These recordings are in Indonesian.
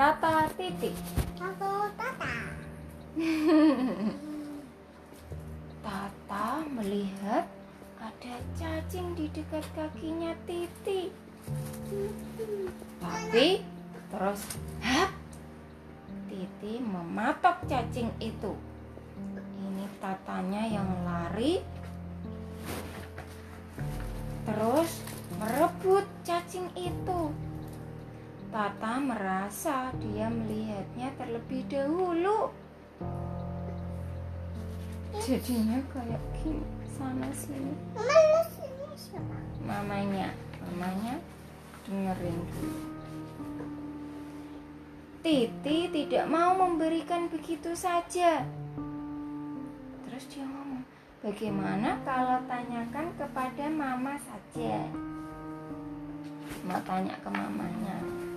Tata Titi. Aku Tata. Tata melihat ada cacing di dekat kakinya Titi. Tapi terus hap Titi mematok cacing itu. Ini tatanya yang lari terus merebut cacing itu. Tata merasa dia melihatnya terlebih dahulu. Jadinya kayak gini sana sini. Mama sini siapa? Mamanya, mamanya dengerin dulu. Titi tidak mau memberikan begitu saja. Terus dia ngomong, bagaimana kalau tanyakan kepada mama saja? Mau tanya ke mamanya.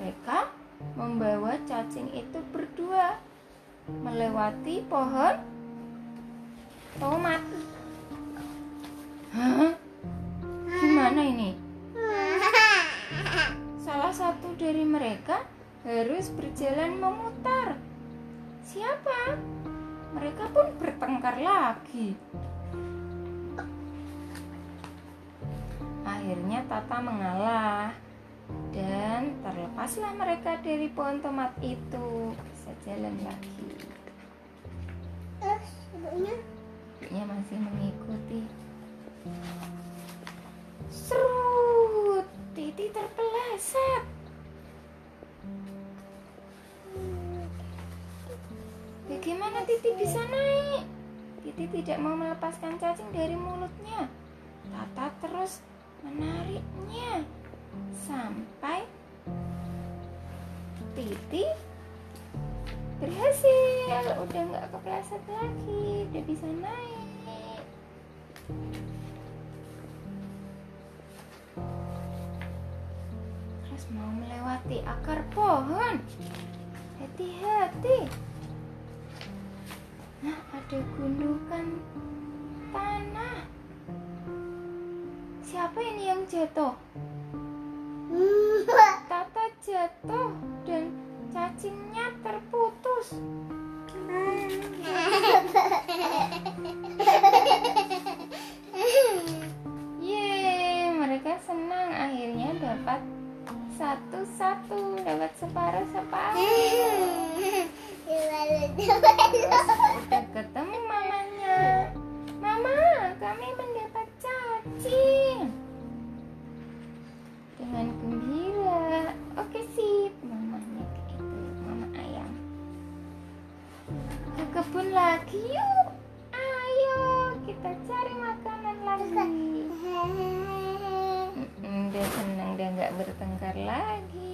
Mereka membawa cacing itu berdua melewati pohon tomat. Hah? Gimana ini? Salah satu dari mereka harus berjalan memutar. Siapa? Mereka pun bertengkar lagi. Akhirnya Tata mengalah dan terlepaslah mereka dari pohon tomat itu. Bisa jalan lagi. Terus ibunya Ibunya masih mengikuti. Serut, Titi terpeleset. Bagaimana Titi bisa naik? Titi tidak mau melepaskan cacing dari mulutnya. Tata terus menariknya sampai Titi berhasil. Udah nggak kepleset lagi, udah bisa naik. Terus mau melewati akar pohon. Hati-hati. Nah, ada gundukan tanah. Siapa ini yang jatuh? Dapat satu-satu, dapat separuh-separuh. Udah ketemu mamanya. Mama, kami mendapat cacing. Dengan gembira. Oke sip, mamanya kayak itu, mama ayam. Ke kebun lagi yuk. Nggak bertengkar lagi.